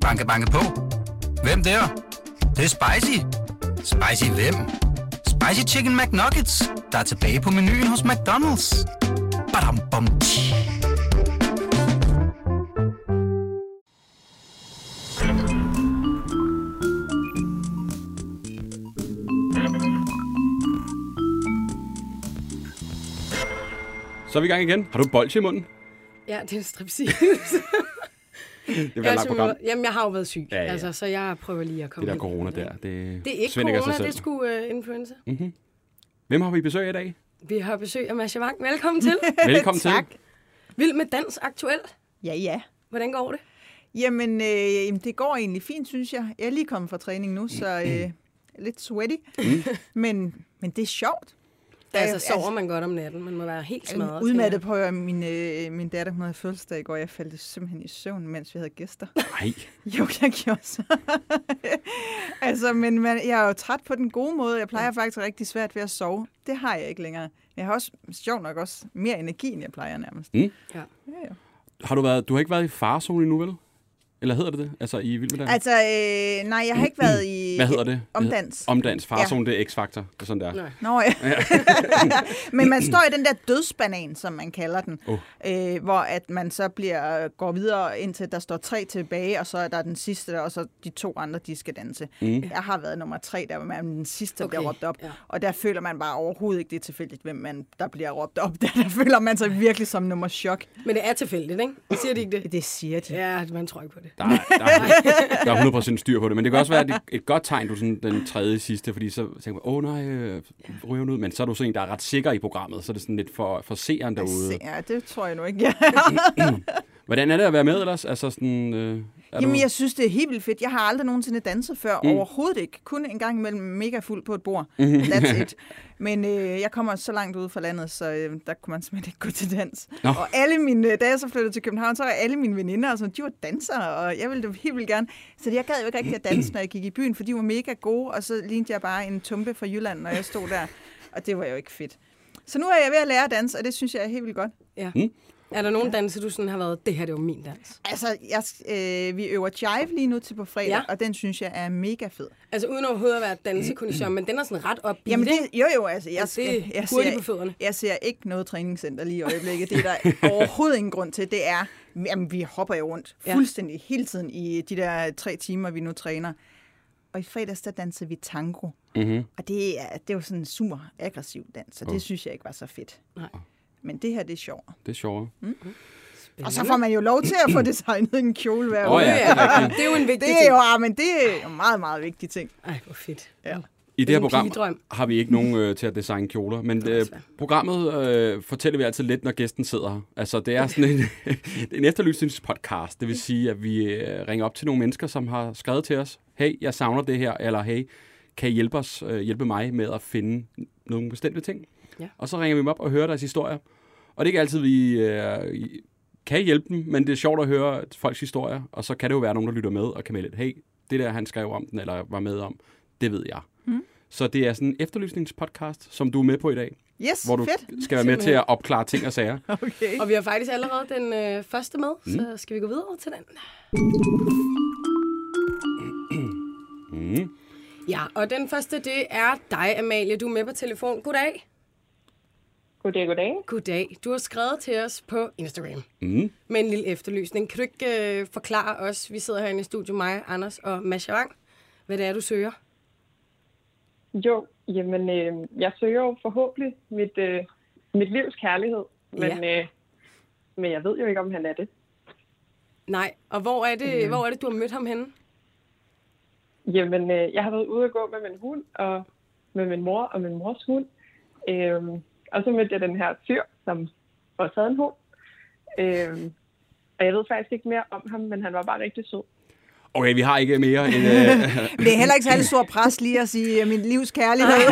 Banke, banke på. Hvem der? Det, det er spicy. Spicy hvem? Spicy Chicken McNuggets, der er tilbage på menuen hos McDonald's. Badum, bom, tji. Så er vi i gang igen. Har du bolde i munden? Ja, det er en stripsils. Det jeg, bliver er et langt program. jamen, jeg har jo været syg, Ja, ja. Altså, så jeg prøver lige at komme Det der corona der, det, Det er ikke corona, sig det er selv. sgu uh, influenza. Hvem har vi besøg i dag? Vi har besøg af Masha Wang. Velkommen til. Velkommen til. Tak. Vild med dans aktuelt. Ja, ja. Hvordan går det? Jamen, øh, jamen, det går egentlig fint, synes jeg. Jeg er lige kommet fra træning nu, så øh, lidt sweaty. men, men det er sjovt. Altså, sover man godt om natten? Man må være helt smadret. udmattet på, at min, øh, min datter hun havde fødselsdag i går. Jeg faldt simpelthen i søvn, mens vi havde gæster. Nej. Jo, jeg gjorde så. altså, men man, jeg er jo træt på den gode måde. Jeg plejer faktisk rigtig svært ved at sove. Det har jeg ikke længere. Jeg har også, sjovt nok også, mere energi, end jeg plejer nærmest. Mm. Ja. Ja, ja. Har du været, du har ikke været i farzone endnu, vel? Eller hedder det det? Altså i Vild med Dans? Altså, øh, nej, jeg har ikke været i... Hvad hedder det? Omdans. Omdans. Farzone, det er X-faktor. Det er sådan der. Nej. Nå ja. Men man står i den der dødsbanan, som man kalder den, Oh. øh, hvor at man så bliver går videre indtil der står tre tilbage, og så er der den sidste, og så de to andre, de skal danse. Mm. Jeg har været nummer tre, der var man den sidste, der Okay, bliver råbt op. ja. Og der føler man bare overhovedet ikke, det er tilfældigt, hvem man, der bliver råbt op. Der, der føler man sig virkelig som nummer chok. Men det er tilfældigt, ikke? Siger de ikke det? Det siger de. Ja, man tror ikke på det. Der, er- der, er- der er 100% styr på det. Men det kan også være er et godt tegn, du sådan den tredje sidste, fordi så tænker man, åh oh, nej, øh, ryger ud. Men så er du sådan en, der er ret sikker i programmet, så er det sådan lidt for, for seeren derude. Ja, det tror jeg nu ikke. Ja. Hvordan er det at være med ellers? Altså sådan, øh, er Jamen, du... jeg synes, det er helt vildt fedt. Jeg har aldrig nogensinde danset før. Mm. Overhovedet ikke. Kun en gang imellem mega fuld på et bord. That's it. Men øh, jeg kommer så langt ud fra landet, så øh, der kunne man simpelthen ikke gå til dans. Nå. Og alle mine, da jeg så flyttede til København, så var alle mine veninder, og sådan, de var dansere, og jeg ville det helt vildt gerne. Så jeg gad jo ikke rigtig at danse, når jeg gik i byen, for de var mega gode, og så lignede jeg bare en tumpe fra Jylland, når jeg stod der. Og det var jo ikke fedt. Så nu er jeg ved at lære at danse, og det synes jeg er helt vildt godt. Ja. Er der nogen danse, du sådan har været, det her det var min dans? Altså, jeg, øh, vi øver jive lige nu til på fredag, Ja. og den synes jeg er mega fed. Altså uden overhovedet at være dansekondisør, men den er sådan ret op Jamen det, jo jo, altså, jeg, Altså, det skal, jeg, ser, på fødderne. jeg ser ikke noget træningscenter lige i øjeblikket. Det er der overhovedet ingen grund til. Det er, jamen, vi hopper jo rundt Ja. fuldstændig hele tiden i de der tre timer, vi nu træner. Og i fredags, der dansede vi tango. Mm-hmm. Og det er, det er jo sådan en super aggressiv dans, så det synes jeg ikke var så fedt. Nej. Men det her, det er sjovt. Det er sjovere. Og så får man jo lov til at få designet en kjole hver uge. ja, det er det er jo en vigtig Det er jo, ah, men det er jo en meget, meget vigtig ting. Ej, hvor fedt. Ja. I det her program har vi ikke nogen øh, til at designe kjoler, men øh, programmet øh, fortæller vi altid lidt, når gæsten sidder her. Altså, det er sådan en, en efterlysningspodcast. Det vil sige, at vi øh, ringer op til nogle mennesker, som har skrevet til os, hey, jeg savner det her, eller hey, kan I hjælpe, os, øh, hjælpe mig med at finde nogle bestemte ting? Ja. Og så ringer vi dem op og hører deres historier. Og det er ikke altid, vi øh, kan hjælpe dem, men det er sjovt at høre folks historier, og så kan det jo være nogen, der lytter med og kan melde, lidt, hey, det der, han skrev om den, eller var med om, det ved jeg. Mm. Så det er sådan en efterlysningspodcast, som du er med på i dag, Yes, hvor du fedt. skal være med til at opklare ting og sager. Okay. Og vi har faktisk allerede den øh, første med, Mm. så skal vi gå videre til den. Mm. Ja, og den første, det er dig, Amalie. Du er med på telefon. Goddag. Goddag, goddag. Goddag. Du har skrevet til os på Instagram Mm. med en lille efterlysning. Kan du ikke øh, forklare os, vi sidder herinde i studiet, mig, Anders og Masha Wang, hvad det er, du søger? Jo, jamen, øh, jeg søger jo forhåbentlig mit, øh, mit livs kærlighed, men, øh, men jeg ved jo ikke, om han er det. Nej, og hvor er det, hvor er det du har mødt ham henne? Jamen, øh, jeg har været ude at gå med min hund, og med min mor og min mors hund. Øh, og så mødte jeg den her fyr, som også havde en hund. Øh, og jeg ved faktisk ikke mere om ham, men han var bare rigtig sød. Okay, vi har ikke mere end... Øh, Men det er heller ikke særlig stor pres lige at sige, at min livs kærlighed.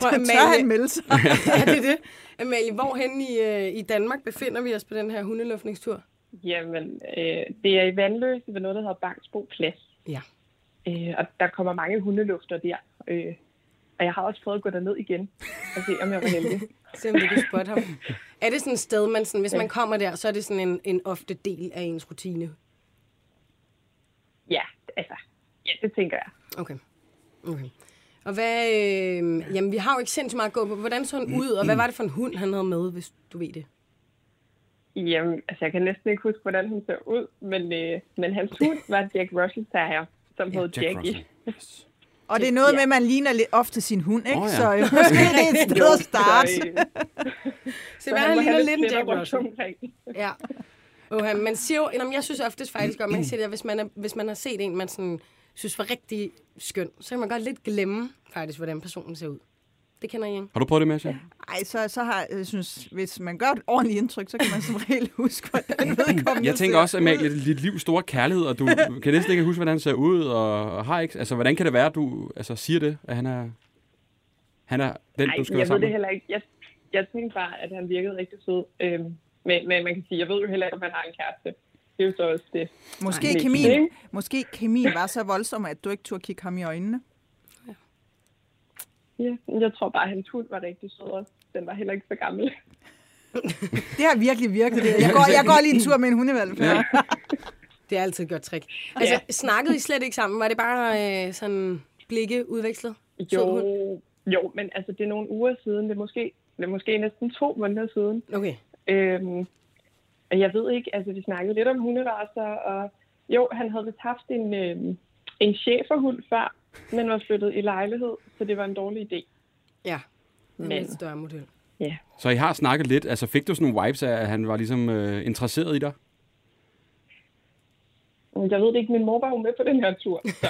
Prøv, Tør Amalie, han melde sig? ja, det er det. Amalie, hvorhen i, øh, i Danmark befinder vi os på den her hundeluftningstur? Jamen, øh, det er i Vandløse ved noget, der hedder Bangsbo Plads. Ja. Øh, og der kommer mange hundelufter der. Øh, Og jeg har også prøvet at gå derned igen og se, om jeg var heldig. Se om du kan spotte ham. Er det sådan et sted, man sådan, hvis man kommer der, så er det sådan en, en ofte del af ens rutine? Ja, altså, ja, det tænker jeg. Okay. okay. Og hvad, øh, jamen vi har jo ikke sindssygt meget at gå på. Hvordan så han ud, og hvad var det for en hund, han havde med, hvis du ved det? Jamen, altså, jeg kan næsten ikke huske, hvordan hun ser ud, men, øh, men hans hund var Jack Russell Terrier, som hed Jack Jackie. Russell. Yes. Og det er noget med, at man ligner lidt ofte sin hund, ikke? Oh, ja. Så øh, måske det er et sted at starte. Så, Så hvad, han ligner lidt en Jack Russell. Ja. Okay, man siger jo, jamen, jeg synes oftest faktisk godt, man kan sige det, at hvis man, er, hvis man har set en, man sådan, synes var rigtig skøn, så kan man godt lidt glemme faktisk, hvordan personen ser ud. Det kender I, ikke? Har du prøvet det, Masha? Ej, så, så har jeg synes, hvis man gør et ordentligt indtryk, så kan man som regel huske, hvordan vedkommende Jeg tænker ser også. Amalie, dit livs store kærlighed, og du kan næsten ikke huske, hvordan han ser ud, og, har ikke... Altså, hvordan kan det være, at du altså, siger det, at han er, han er den, Nej, du skal jeg være ved sammen det med? heller ikke. Jeg, jeg tænkte bare, at han virkede rigtig sød. Øhm, men, men man kan sige, jeg ved jo heller ikke, om han har en kæreste. Det er jo så også det. Måske, Nej. kemien, måske kemien var så voldsom, at du ikke turde kigge ham i øjnene. Ja, jeg tror bare, at hans hund var rigtig sød også. Den var heller ikke så gammel. Det har virkelig virket. Det. Jeg, går, jeg går lige en tur med en hundevalg. Ja. Det er altid et godt trick. Altså, Ja. snakkede I slet ikke sammen? Var det bare øh, sådan blikke udvekslet? Jo, jo, men altså, det er nogle uger siden. Det er måske, det er måske næsten to måneder siden. Okay. Øhm, og jeg ved ikke, altså vi snakkede lidt om hunderaser, og jo, han havde vist haft en, øhm, en cheferhund før, men var flyttet i lejlighed, så det var en dårlig idé. Ja. En Men- større model. Ja. Så I har snakket lidt. Altså, fik du sådan nogle vibes af, at han var ligesom øh, interesseret i dig? Jeg ved det ikke, min mor var jo med på den her tur, så,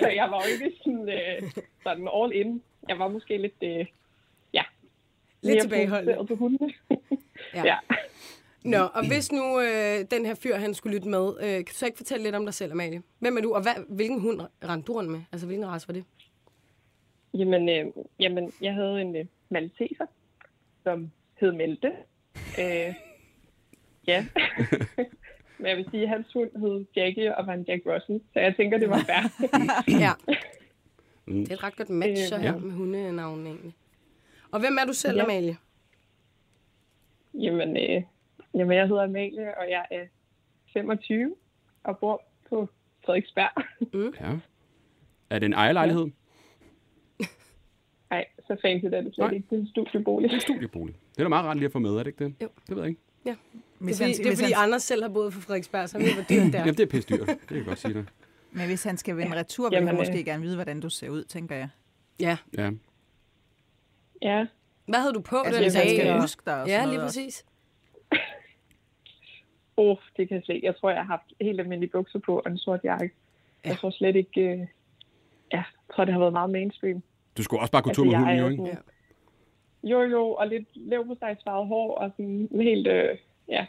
så jeg var jo ikke sådan, øh, sådan all in. Jeg var måske lidt, øh, ja, Lidt fokuseret på hundene. Ja. ja. Nå, og hvis nu øh, den her fyr, han skulle lytte med, øh, kan du så ikke fortælle lidt om dig selv, Amalie? Hvem er du, og hvad, hvilken hund rendte du rundt med? Altså, hvilken race var det? Jamen, øh, jamen, jeg havde en øh, malteser, som hed Melte. Øh, ja. Men jeg vil sige, at hans hund hed Jackie og var en Jack Russell, så jeg tænker, det var fair. Ja. Mm. Det er et ret godt match, Øh, så her ja. med hundenavnen egentlig. Og hvem er du selv, Ja. Amalie? jamen, øh, jamen, jeg hedder Amalie, og jeg er 25 og bor på Frederiksberg. Ja. Er det en ejerlejlighed? Nej, så fancy er det slet Nej. ikke. Det er en studiebolig. Det er en studiebolig. Det er da meget rart lige at få med, er det ikke det? Jo. Det ved jeg ikke. Ja. Det Hvis er fordi, det er fordi han, Anders selv har boet på Frederiksberg, så han ved, hvor dyrt det er. Jamen, det er pisse dyrt. Det kan jeg godt sige dig. men hvis han skal vende retur, vil Jamen, han øh. måske gerne vide, hvordan du ser ud, tænker jeg. Ja. Ja. Ja, Hvad havde du på Altså, den dag? skal og- huske dig og Ja, sådan lige noget også. Åh, oh, det kan jeg slet. Jeg tror, jeg har haft helt almindelige bukser på og en sort jakke. Ja. Jeg tror slet ikke... Øh... Ja, jeg tror, det har været meget mainstream. Du skulle også bare gå tur med hunden, jo, ikke? sådan- Jo, jo, og lidt leverpostejsfarvet hår og sådan helt, øh, ja,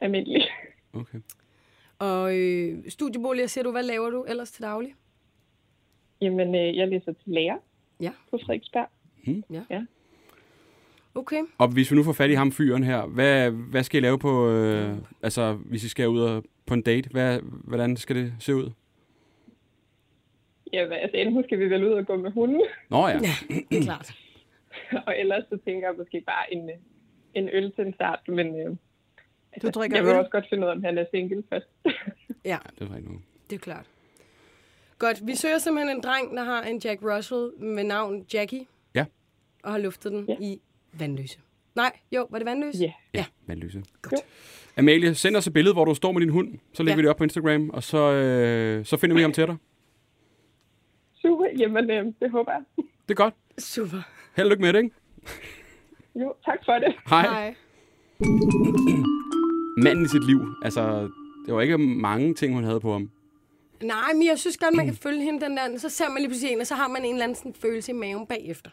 almindelig. Okay. Og øh, studieboliger, siger du, hvad laver du ellers til daglig? Jamen, øh, jeg læser til lærer Ja. på Frederiksberg. Okay. Og hvis vi nu får fat i ham fyren her, hvad, hvad skal I lave på, øh, altså hvis I skal ud og, på en date, hvad, hvordan skal det se ud? Ja, altså enten skal vi vel ud og gå med hunden, Nå ja, Ja, det er klart. og ellers så tænker jeg måske bare en, en øl til en start, men øh, altså, drikker jeg vil øl? også godt finde ud af, om han er single først. Ja, det er rigtigt nu. det er klart. Godt, vi søger simpelthen en dreng, der har en Jack Russell med navn Jackie. Ja. Og har luftet den Ja. i Vandløse. Nej, jo, var det Vandløse? Ja. Ja. Vandløse. Godt. Jo. Amalie, send os et billede, hvor du står med din hund. Så lægger Ja. vi det op på Instagram, og så, øh, så finder vi ham til dig. Super, jamen øh, det håber jeg. Det er godt. Super. Held og lykke med det, ikke? Jo, tak for det. Hej. Hej. Manden i sit liv. Altså, det var ikke mange ting, hun havde på ham. Nej, men jeg synes godt, man kan følge hende den der. Så ser man lige pludselig en, og så har man en eller anden sådan følelse i maven bagefter.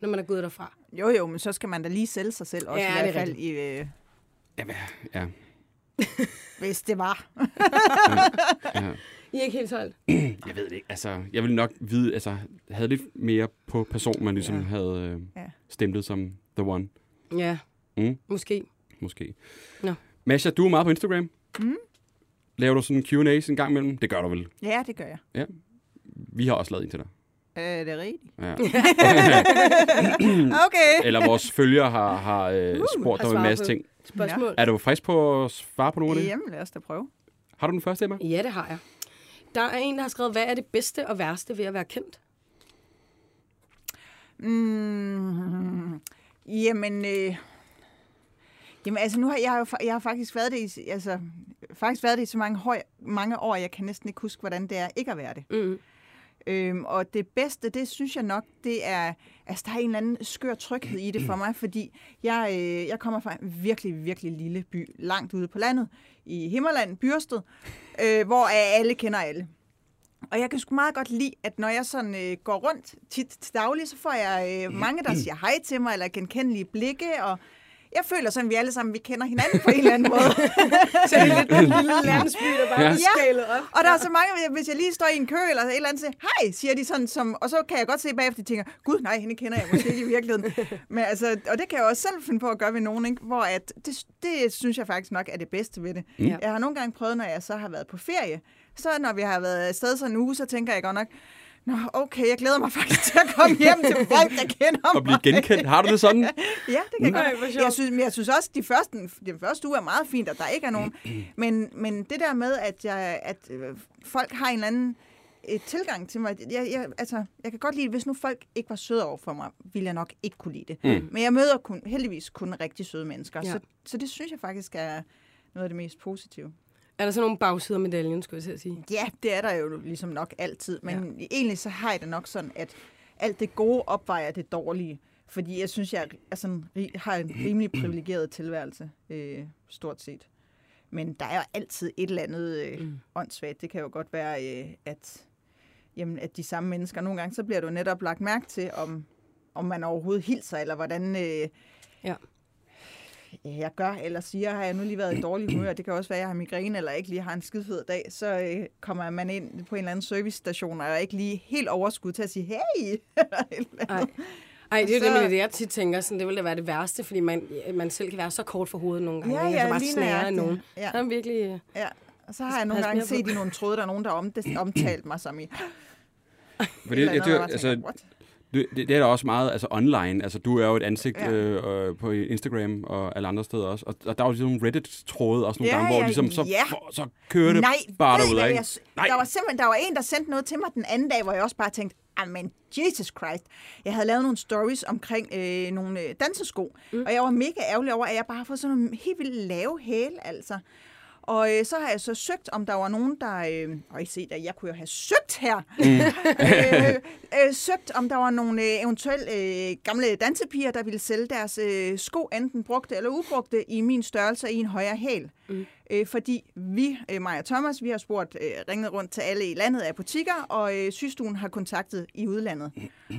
Når man er gået derfra. Jo, jo, men så skal man da lige sælge sig selv også Ja, i er hvert fald, i, øh, Jamen, ja. hvis det var. ja. I er ikke helt solgt. Jeg ved det ikke. Altså, jeg ville nok vide, altså, havde lidt mere på personen, man ligesom Ja. ja. havde øh, Ja. ja. stemplet som the one, Ja, Mm. måske. måske. Nå. Masha, du er meget på Instagram. Mm. Laver du sådan Q&A's en gang imellem? Det gør du vel. Ja, det gør jeg. Vi har også lavet en til dig. Er det rigtigt? Ja. Okay. Eller vores følgere har, har øh, spurgt har dig om en masse på- ting. Spørgsmål? Er du frisk på at svare på nogle af det? Jamen, lad os da prøve. Har du den første, Emma? Ja, det har jeg. Der er en, der har skrevet, hvad er det bedste og værste ved at være kendt? Mm, jamen, øh, jamen, altså nu har jeg, jo, jeg har faktisk været det i, altså, faktisk været det i så mange, høj, mange år, jeg kan næsten ikke huske, hvordan det er ikke at være det. Mm. Øhm, og det bedste, det synes jeg nok, det er, altså der er en eller anden skør tryghed i det for mig, fordi jeg, øh, jeg kommer fra en virkelig, virkelig lille by, langt ude på landet, i Himmerland, Byrsted, øh, hvor alle kender alle. Og jeg kan sgu meget godt lide, at når jeg sådan øh, går rundt tit til daglig, så får jeg øh, mange, der siger hej til mig, eller genkendelige blikke, og jeg føler sådan, at vi alle sammen vi kender hinanden på en eller anden måde. Så det er lidt en lille landsby, der bare Ja. er skalet op. Og der er så mange, hvis jeg lige står i en kø eller et eller andet, siger, hej, siger de sådan, som, og så kan jeg godt se bagefter, de tænker, gud nej, hende kender jeg måske ikke i virkeligheden. Men altså, og det kan jeg også selv finde på at gøre ved nogen, ikke? hvor at, det, det synes jeg faktisk nok er det bedste ved det. Mm. Jeg har nogle gange prøvet, når jeg så har været på ferie, så når vi har været afsted sådan en uge, så tænker jeg godt nok, Nå, okay, jeg glæder mig faktisk til at komme hjem til folk, der kender mig. Og blive genkendt. Har du det sådan? Ja, det kan mm. Ej, godt. Jeg synes, men jeg synes også, at de første, den første uge er meget fint, at der ikke er nogen. Men, men det der med, at, jeg, at øh, folk har en eller anden et tilgang til mig. Jeg, jeg, altså, jeg kan godt lide, hvis nu folk ikke var søde over for mig, ville jeg nok ikke kunne lide det. Mm. Men jeg møder kun, heldigvis kun rigtig søde mennesker. Ja. Så, så det synes jeg faktisk er noget af det mest positive. Er der så nogle bagsider af medaljen, skulle jeg til at sige? Ja, det er der jo ligesom nok altid. Men ja. egentlig så har jeg det nok sådan, at alt det gode opvejer det dårlige. Fordi jeg synes, jeg er sådan, har en rimelig privilegeret tilværelse, øh, stort set. Men der er jo altid et eller andet øh, mm. åndssvagt. Det kan jo godt være, øh, at, jamen, at de samme mennesker, nogle gange, så bliver du netop lagt mærke til, om, om man overhovedet hilser, eller hvordan øh, Ja. Ja, jeg gør eller siger, har jeg nu lige været i dårlig humør, det kan også være, at jeg har migræne, eller ikke lige har en skidfed dag, så øh, kommer man ind på en eller anden servicestation, og er ikke lige helt overskud til at sige, hey! Ej. Ej, det er jo Så- det, jeg tit tænker, sådan, det ville da være det værste, fordi man, man selv kan være så kort for hovedet nogle gange, Ja, ikke? ja, og så bare snære af nogen. Ja. Så er virkelig... ja. Og så har jeg nogle gange set i nogle tråde, der er nogen, der omtalt mig som i... For et det, eller jeg, og jeg altså? Det, det, det er da også meget altså online. Altså, du er jo et ansigt Ja. øh, på Instagram og alle andre steder også. Og, og der er jo ligesom nogle Reddit-tråde også nogle Ja, gange, hvor ja, ligesom, så, ja. for, så kører det Nej, bare ved I, derud hvad af. jeg, Nej. der var simpelthen der var en, der sendte noget til mig den anden dag, hvor jeg også bare tænkte, men Jesus Christ. Jeg havde lavet nogle stories omkring øh, nogle øh, dansesko, mm. og jeg var mega ærgerlig over, at jeg bare har fået sådan nogle helt vildt lave hæle, altså. Og øh, så har jeg så søgt, om der var nogen, der... Øh, og I se der, jeg kunne jo have søgt her. øh, øh, søgt, om der var nogle øh, eventuelle øh, gamle dansepiger, der ville sælge deres øh, sko, enten brugte eller ubrugte, i min størrelse i en højere hæl. Mm. Øh, fordi vi, øh, mig og Thomas, vi har spurgt, øh, ringet rundt til alle i landet af butikker, og øh, sygestuen har kontaktet i udlandet.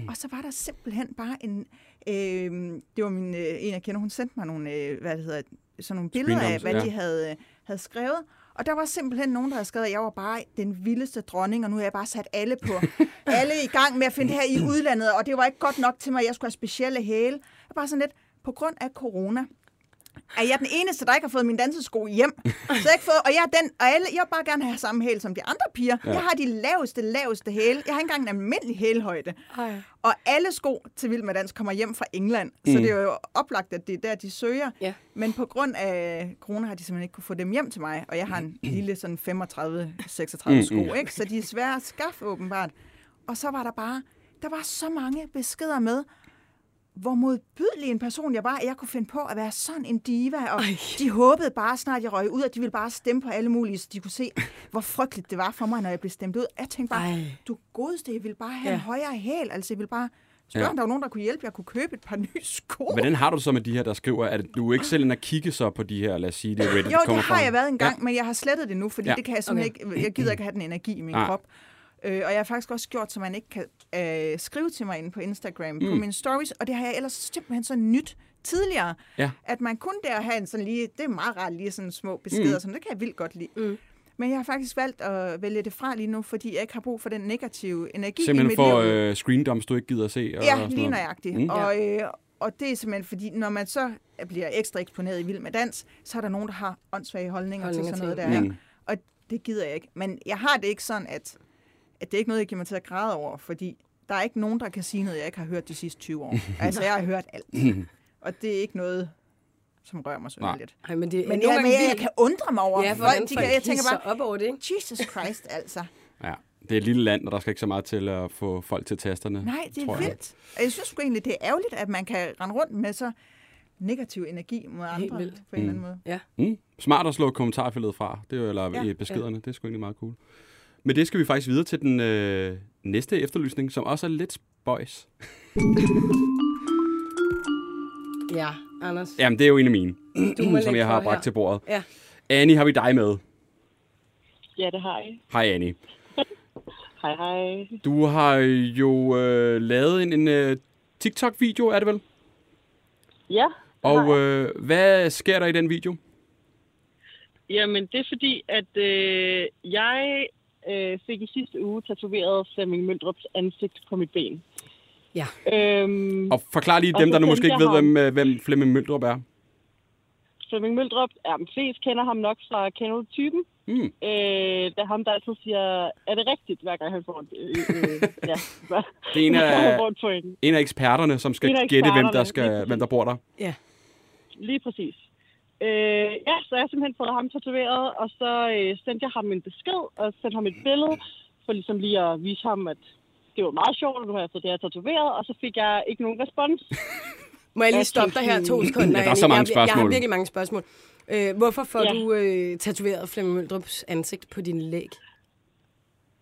og så var der simpelthen bare en... Øh, det var min, øh, en, jeg kender, hun sendte mig nogle, øh, hvad det hedder, sådan nogle billeder af, hvad ja. de havde, øh, havde skrevet. Og der var simpelthen nogen, der havde skrevet, at jeg var bare den vildeste dronning, og nu har jeg bare sat alle på. alle i gang med at finde det her i udlandet, og det var ikke godt nok til mig, at jeg skulle have specielle hæle. Jeg var bare sådan lidt, på grund af corona, er jeg den eneste, der ikke har fået min dansesko hjem. Så jeg ikke fået, og jeg er den, og alle, jeg vil bare gerne have samme hæl som de andre piger. Ja. Jeg har de laveste, laveste hæle. Jeg har ikke engang en almindelig hælhøjde. Ej. Og alle sko til Vild med Dans kommer hjem fra England. Mm. Så det er jo oplagt, at det er der, de søger. Ja. Men på grund af corona har de simpelthen ikke kunne få dem hjem til mig. Og jeg har en lille sådan 35-36 sko, ikke? Så de er svære at skaffe åbenbart. Og så var der bare, der var så mange beskeder med, hvor modbydelig en person jeg var, at jeg kunne finde på at være sådan en diva, og Ej. de håbede bare snart, jeg røg ud, og de ville bare stemme på alle mulige, så de kunne se, hvor frygteligt det var for mig, når jeg blev stemt ud. Jeg tænkte bare, Ej. du godeste, jeg ville bare have Ja. en højere hæl, altså jeg ville bare spørge, Ja. ja. om der var nogen, der kunne hjælpe, jeg kunne købe et par nye sko. Hvordan har du det så med de her, der skriver, at du er ikke selv at kigge så på de her, lad os sige, det er Reddit Jo, det har fra? jeg været en gang, ja. men jeg har slettet det nu, fordi Ja. ja. det kan jeg simpelthen okay. ikke, jeg gider ikke have den energi i min Nej. krop. Øh, og jeg har faktisk også gjort, så man ikke kan øh, skrive til mig inde på Instagram, mm. på mine stories, og det har jeg ellers simpelthen så nyt tidligere, Ja. at man kun der have en sådan lige, det er meget rart lige sådan små beskeder, mm. som det kan jeg vildt godt lide. Mm. Men jeg har faktisk valgt at vælge det fra lige nu, fordi jeg ikke har brug for den negative energi i Simpelthen mit for liv. øh, screendumps, du ikke gider at se? Og Ja, lige nøjagtigt. Mm. Mm. Og, øh, og det er simpelthen fordi, når man så bliver ekstra eksponeret i Vild med Dans, så er der nogen, der har åndssvage holdninger, Holdninger til sådan noget til der. Mm. Og det gider jeg ikke. Men jeg har det ikke sådan, at, at det er ikke noget, jeg giver mig til at græde over, fordi der er ikke nogen, der kan sige noget, jeg ikke har hørt de sidste 20 år. altså, jeg har hørt alt. Og det er ikke noget, som rører mig så Nej. lidt. Ej, men det, Men jeg, gange jeg, jeg kan undre mig over, Ja, folk, hvordan de kan, jeg tænker bare, op over det, ikke? Jesus Christ, altså. Ja, det er et lille land, og der skal ikke så meget til at få folk til tasterne. Nej, det tror er jeg. vildt. Og jeg synes sgu egentlig, det er ærgerligt, at man kan rende rundt med så negativ energi mod Helt andre vildt. på en eller anden måde. Ja. Mm. Smart at slå kommentarfeltet fra, det er jo, eller Ja, ja, beskederne, det er sgu egentlig meget cool. Men det skal vi faktisk videre til den øh, næste efterlysning, som også er lidt spøjs. Ja, Anders. Jamen, det er jo en af mine, som jeg har bragt her. til bordet. Ja. Annie, har vi dig med? Ja, det har jeg. Hej Annie. Hej, hej. Du har jo øh, lavet en, en øh, TikTok-video, er det vel? Ja, Og øh, hvad sker der i den video? jamen det er fordi, at øh, jeg øh, fik i sidste uge tatoveret Flemming Møldrups ansigt på mit ben. Ja. Øhm, Og forklar lige dem, der nu måske ikke ved, ham- hvem, øh, hvem Flemming Møldrup er. Flemming Møldrup, ja, men flest kender ham nok fra Kender du typen? Mm. Øh, det er ham, der altid siger, er det rigtigt, hver gang han får en, øh, øh, ja, Det er en af, en af eksperterne, som skal gætte, hvem der, skal, hvem der bor der. Lige præcis. Øh, ja, så jeg har simpelthen fået ham tatoveret, og så øh, sendte jeg ham en besked, og sendte ham et billede, for ligesom lige at vise ham, at det var meget sjovt, at nu har fået det her tatoveret, og så fik jeg ikke nogen respons. Må jeg lige stoppe dig her to sekunder, Ja, der er så mange jeg, Jeg har spørgsmål. virkelig mange spørgsmål. Øh, hvorfor får Ja. du øh, tatoveret Flemming Møldrups ansigt på din læg?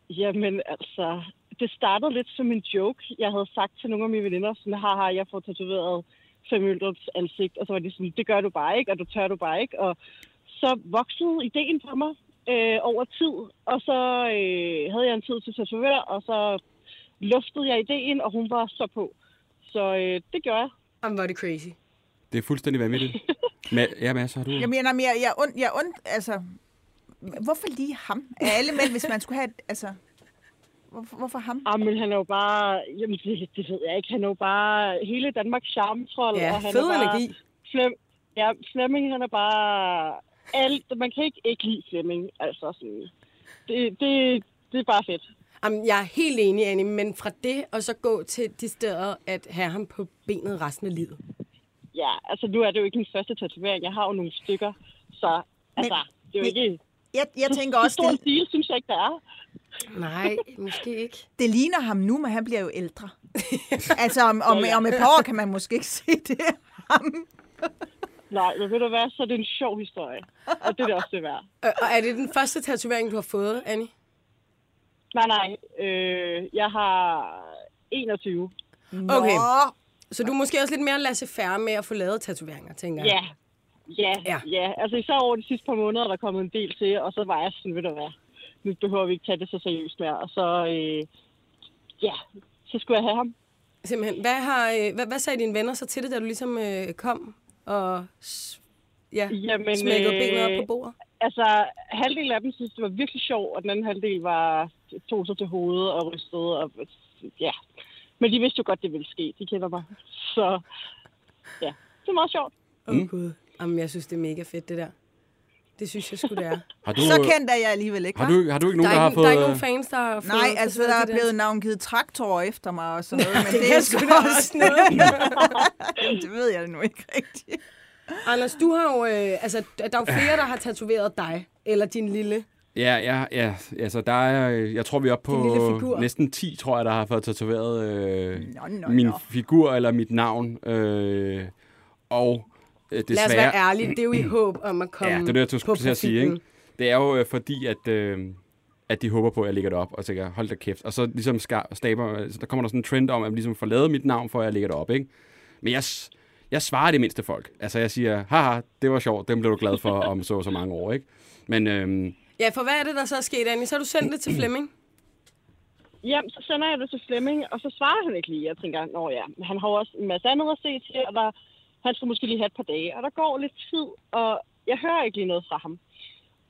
Jamen altså, det startede lidt som en joke. Jeg havde sagt til nogle af mine veninder, sådan, haha, jeg får tatoveret Flemming Møldrups ansigt, og så var de sådan, det gør du bare ikke, og du tør du bare ikke, og så voksede ideen på mig øh, over tid, og så øh, havde jeg en tid til tatovør, og så luftede jeg ideen, og hun var så på. Så øh, det gjorde jeg. Jamen, er det crazy. Det er fuldstændig vanvittigt. Men, ja, Mads, har du... Jeg mener, jeg, jeg, und, jeg und, altså, hvorfor lige ham? Af alle mænd, hvis man skulle have, et, altså, hvorfor, hvorfor ham? Ah, men han er jo bare, jamen det, det ved jeg ikke, han er jo bare hele Danmarks charmetrol. Ja, og han fed er bare, energi. Flem, ja, Flemming, han er bare alt. Man kan ikke ikke lide Flemming. Altså sådan, det, det, det er bare fedt. Jamen, jeg er helt enig, Annie, men fra det og så gå til de steder at have ham på benet resten af livet. Ja, altså nu er det jo ikke min første tatovering. Jeg har jo nogle stykker, så altså, det er jo men- ikke... Jeg, jeg tænker så også, stor en det, stil, synes jeg ikke, der er. Nej, måske ikke. det ligner ham nu, men han bliver jo ældre. altså, om, om, Ja, ja. om et par år kan man måske ikke se det. Ham. Nej, men ved du hvad, så er det en sjov historie. Og det er det også det værd. Og er det den første tatovering, du har fået, Annie? Nej, nej. Øh, jeg har 21. Okay. Nå, Så du er måske også lidt mere lade sig færre med at få lavet tatoveringer, tænker jeg. Ja. Ja, Ja. ja. Altså især over de sidste par måneder, er der kommet en del til, og så var jeg sådan, ved du hvad, nu behøver vi ikke tage det så seriøst mere. Og så, øh, ja, så skulle jeg have ham. Simpelthen. Hvad, har, øh, hvad, hvad sagde dine venner så til det, da du ligesom øh, kom og ja, Jamen, smækkede øh, benet op på bordet? Altså, halvdelen af dem synes, det var virkelig sjovt, og den anden halvdel var tog sig til hovedet og rystede. Og, ja. Men de vidste jo godt, det ville ske. De kender mig. Så ja, det er meget sjovt. Åh, oh, Gud. Jamen, jeg synes, det er mega fedt, det der. Det synes jeg sgu, det er. Har du, så kendt er jeg alligevel ikke, har du, har du ikke Der nogen, er, der har ikke, fået... der er ikke nogen fans, der har fået Nej, altså der er blevet navngivet traktorer efter mig og sådan noget, men det, Det er sgu da også noget. det ved jeg nu ikke rigtigt. Anders, du har jo... Øh, altså, der er jo flere, der har tatoveret dig. Eller din lille. Ja, ja, ja. Altså, der er, øh, jeg tror, vi er oppe på næsten 10, tror jeg, der har fået tatoveret øh, Nå, nå, min nå. figur eller mit navn. Øh, og desværre... Lad os være ærlige. Det er jo i håb om at komme Ja, det er det, jeg på skulle til at sige, ikke? Det er jo øh, fordi, at, øh, at de håber på, at jeg lægger det op, og tænker, hold da kæft. Og så ligesom staber, altså, der kommer der sådan en trend om, at jeg ligesom får lavet mit navn, for at jeg lægger det op, ikke? Men jeg, jeg svarer det mindste folk. Altså, jeg siger, haha, det var sjovt, dem blev du glad for om så så mange år, ikke? Men øh, Ja, for hvad er det, der så er sket, Annie? Så har du sendt det til Flemming. Jamen, så sender jeg det til Flemming, og så svarer han ikke lige. Jeg tænker, nå ja, men han har jo også en masse andet at se til, og der, han skal måske lige have et par dage. Og der går lidt tid, og jeg hører ikke lige noget fra ham.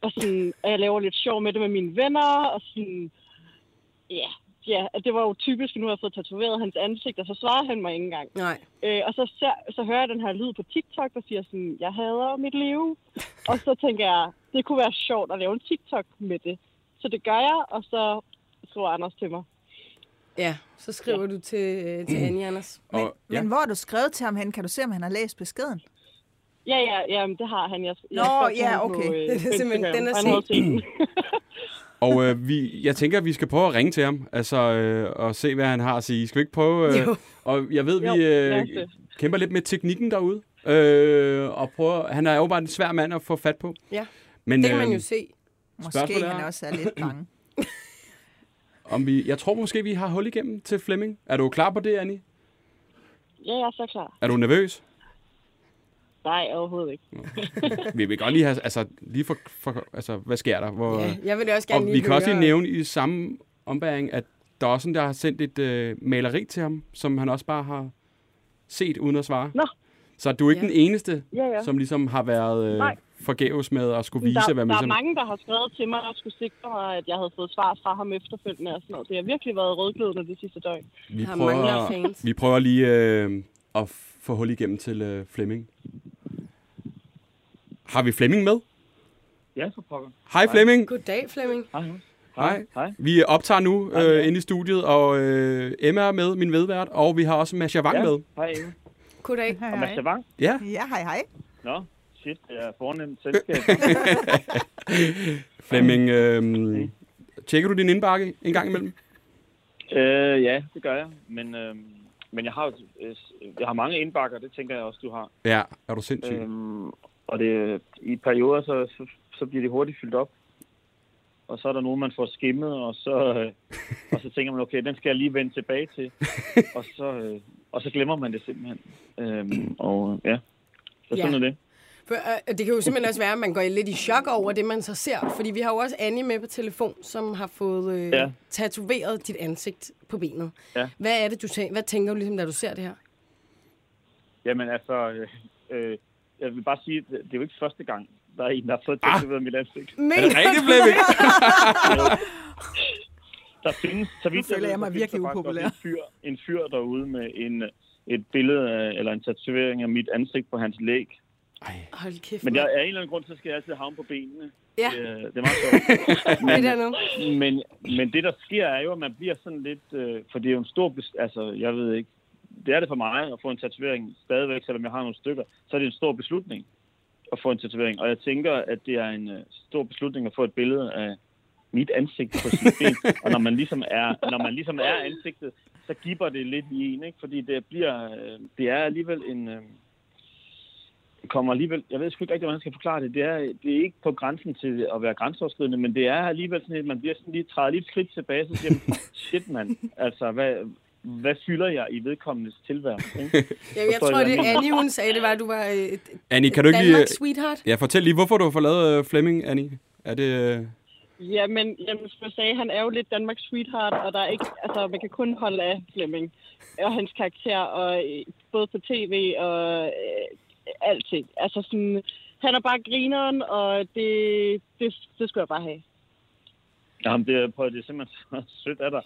Og sådan, og jeg laver lidt sjov med det med mine venner, og sådan, ja, ja, det var jo typisk, at nu har jeg fået tatoveret hans ansigt, og så svarer han mig ikke engang. Nej. Øh, og så, ser, så hører jeg den her lyd på TikTok, der siger sådan, jeg hader mit liv. og så tænker jeg, det kunne være sjovt at lave en TikTok med det. Så det gør jeg, og så skriver Anders til mig. Ja, så skriver du til, øh, til Annie, Anders. Men, Og, ja. men hvor har du skrevet til ham hen? Kan du se, om han har læst beskeden? Ja, ja, ja, men det har han. Jeg, jeg Nå, ja, okay. På, øh, Det er simpelthen- den er Han set. Og øh, vi, jeg tænker, at vi skal prøve at ringe til ham, altså, øh, og se, hvad han har at sige. Skal vi ikke prøve? Øh, Jo. og jeg ved, Jo, vi øh, kæmper lidt med teknikken derude. Øh, og prøver, han er jo bare en svær mand at få fat på. Ja, Men, det kan man øh, jo se. Måske Spørgsmålet er- han også er lidt bange. Om vi, jeg tror måske, vi har hul igennem til Flemming. Er du klar på det, Annie? Ja, jeg er så klar. Er du nervøs? Nej, overhovedet ikke. vi vil godt lige have, altså, lige for, for altså, hvad sker der? Hvor, Ja, jeg vil også gerne og lige vi kan også lige høre- nævne i samme ombæring, at der er også en, der har sendt et øh, maleri til ham, som han også bare har set uden at svare. Nå. Så du er ikke Ja. den eneste, Ja, ja. som ligesom har været øh, Nej. Forgæves med at skulle vise, der, hvad man der er mange, der har skrevet til mig og skulle sikre mig, at jeg havde fået svar fra ham efterfølgende og sådan noget. Det har virkelig været rødglødende det sidste døgn. Vi har mange prøver, fans. vi prøver lige øh, at få hul igennem til øh, Flemming. Har vi Flemming med? Ja, for pokker. Hej Flemming. Goddag, Flemming. Hej. Hej. Hej. Vi optager nu Hej, øh, inde i studiet, og øh, Emma er med, min vedvært, og vi har også Masha Wang Ja. med. Hej, Eva. Goddag. Hej, Og Mads hej. Vang. Ja, Ja, hej, hej. Nå, shit, det er fornemt selskab. Flemming, øh, tjekker du din indbakke en gang imellem? øh, ja, det gør jeg. Men, øh, men jeg har øh, jeg har mange indbakker, det tænker jeg også, du har. Ja, er du sindssyg? Øhm, og det, i perioder, så, så, så bliver det hurtigt fyldt op. Og så er der nogen, man får skimmet, og så, øh, og så tænker man, okay, den skal jeg lige vende tilbage til. og, så, øh, og så glemmer man det simpelthen. Øhm, og ja, så sådan Ja. er det. For, øh, det kan jo simpelthen også være, at man går lidt i chok over det, man så ser. Fordi vi har jo også Annie med på telefon, som har fået øh, Ja. tatoveret dit ansigt på benet. Ja. Hvad er det, du tænker, hvad tænker du ligesom, da du ser det her? Jamen altså, øh, øh, jeg vil bare sige, at det er jo ikke første gang, der er en, der har fået tatoveret mit ansigt. Men, Er det rigtigt, Flemming? Der findes, så vidt føler ved, jeg mig virkelig upopulær. En fyr, en fyr derude med en, et billede af, eller en tatovering af mit ansigt på hans læg. Hold kæft. Men jeg, af en eller anden grund, så skal jeg altid havne på benene. Ja. Det, er- det er meget sjovt. det der nu. men, men det, der sker, er jo, at man bliver sådan lidt... Øh, for det er jo en stor... Altså, jeg ved ikke... Det er det for mig at få en tatovering stadigvæk, selvom jeg har nogle stykker. Så er det en stor beslutning at få en tatovering. Og jeg tænker, at det er en øh, stor beslutning at få et billede af mit ansigt på sit ben. Og når man ligesom er, når man ligesom er ansigtet, så giver det lidt i en, ikke? Fordi det bliver... Øh, det er alligevel en... Øh, kommer alligevel, jeg ved sgu ikke rigtig, hvordan jeg skal forklare det. Det er, det er ikke på grænsen til at være grænseoverskridende, men det er alligevel sådan, at man bliver sådan lige træder lige et skridt tilbage, så siger man, shit mand, altså hvad, hvad fylder jeg i vedkommendes tilværelse? Ikke? Jeg, jeg tror, I, det jeg Annie, hun sagde, det var, at du var øh, et Annie, kan du ikke lige... Danmarks sweetheart. Ja, fortæl lige, hvorfor du har forladet øh, Flemming, Annie? Er det... Øh... Jamen, jamen, som jeg sagde, han er jo lidt Danmarks sweetheart, og der er ikke, altså, man kan kun holde af Flemming og hans karakter, og både på tv og øh, alting. Altså sådan, han er bare grineren, og det, det, det skulle jeg bare have. Jamen, det, er, prøv, det er simpelthen så sødt af dig.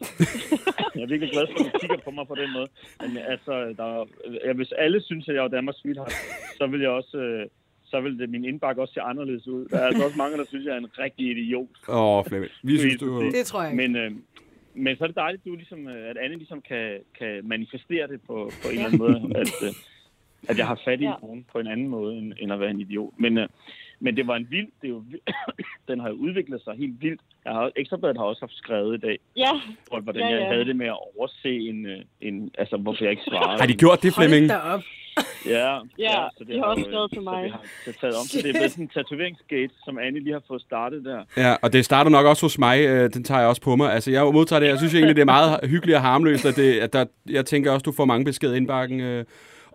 Jeg er virkelig glad for, at du kigger på mig på den måde. Men altså, der, ja, hvis alle synes, at jeg er Danmarks sweetheart, så vil jeg også... Øh, så vil det, min indbakke også se anderledes ud. Der er altså også mange, der synes, at jeg er en rigtig idiot. Åh, oh, Flemming. Vi synes, du... Det tror jeg ikke. Men, øh, men så er det dejligt, at, du ligesom, øh, at Anne ligesom kan, kan manifestere det på, på en eller anden måde. At, øh, at jeg har fat i Ja. nogen på en anden måde, end, end at være en idiot. Men, øh, men det var en vild... Det er jo, den har jo udviklet sig helt vildt. Jeg har, Ekstrabladet har også haft skrevet i dag, Ja, hvor- hvordan Ja, jeg ja. havde det med at overse en... øh, en altså, hvorfor jeg ikke svarede. Har de gjort det, Flemming? Hold op. Ja, Ja, så de har også skrevet til så mig. det har det taget om. Så det er blevet sådan en tatoveringsgate, som Anne lige har fået startet der. Ja, og det starter nok også hos mig. Øh, den tager jeg også på mig. Altså, jeg modtager det. Jeg synes egentlig, det er meget hyggeligt og harmløst. At det, at der, jeg tænker også, du får mange beskeder indbakken, øh,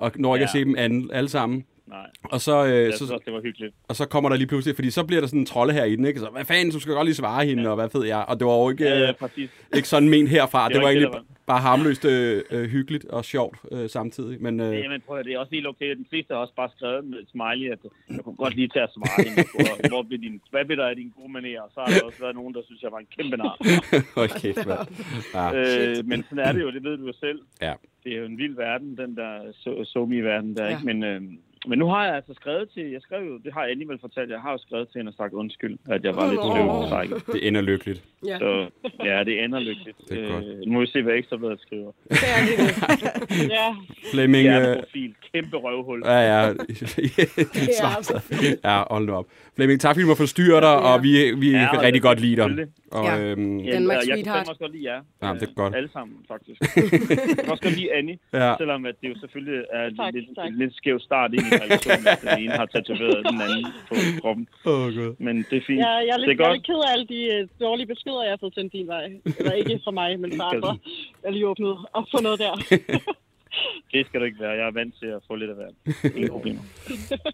og når ikke Ja. at se dem alle, alle sammen. Nej, Og så, øh, jeg synes så, også, det var hyggeligt. og så kommer der lige pludselig, fordi så bliver der sådan en trolde her i den, ikke? Så, hvad fanden, du skal godt lige svare hende, og hvad ved jeg. Og det var jo ikke, Ja, ja, øh, præcis. ikke sådan ment herfra. Det, Det var var ikke egentlig det, der bare harmløst øh, øh, hyggeligt og sjovt øh, samtidig. Men øh, Jamen, prøv at, det er også helt okay. De fleste har også bare skrevet med smiley, at jeg kunne godt lige tage at svare hende. Hvor, hvor blev din, hvad blev der af dine gode manerer? Så har der også været nogen, der synes, jeg var en kæmpe nar. okay, mand. Ja. øh, men sådan er det jo, det ved du jo selv. Ja. Det er jo en vild verden, den der so- somi-verden der, Ja. ikke? Men, øh, Men nu har jeg altså skrevet til, jeg skrev jo, det har jeg alligevel fortalt, jeg har jo skrevet til hende og sagt undskyld, at jeg var lidt sløv trækket. Det ender lykkeligt. Ja, Så ja, det ender lykkeligt. Det er godt. Øh, nu må vi se, hvad Ekstrabladet skriver. det er det. Ja, Flemming... øh, Hjerteprofil, kæmpe røvhul. Ja, ja. Ja, hold nu op. Flemming, tak fordi du må forstyrre dig, og vi, vi Ja, kan rigtig det- godt lide dig. Og, Ja. øhm, Ja, Danmarks jeg kan fandme også godt lide jer. Ja, det er Øh, godt. Alle sammen, faktisk. jeg kan også godt lide Annie, ja. selvom at det jo selvfølgelig er Tak, lidt, tak. en lidt skæv start ind i relationen, at den ene har tatoveret den anden på kroppen. Åh, oh, gud. Men det er fint. jeg, jeg, er det lidt, er jeg er godt. lidt ked af alle de øh, dårlige beskeder, jeg har fået sendt din vej. Eller ikke fra mig, men fra andre. Jeg lige åbnet op for noget der. Det skal du ikke være. Jeg er vant til at få lidt af hvert. Ingen problemer.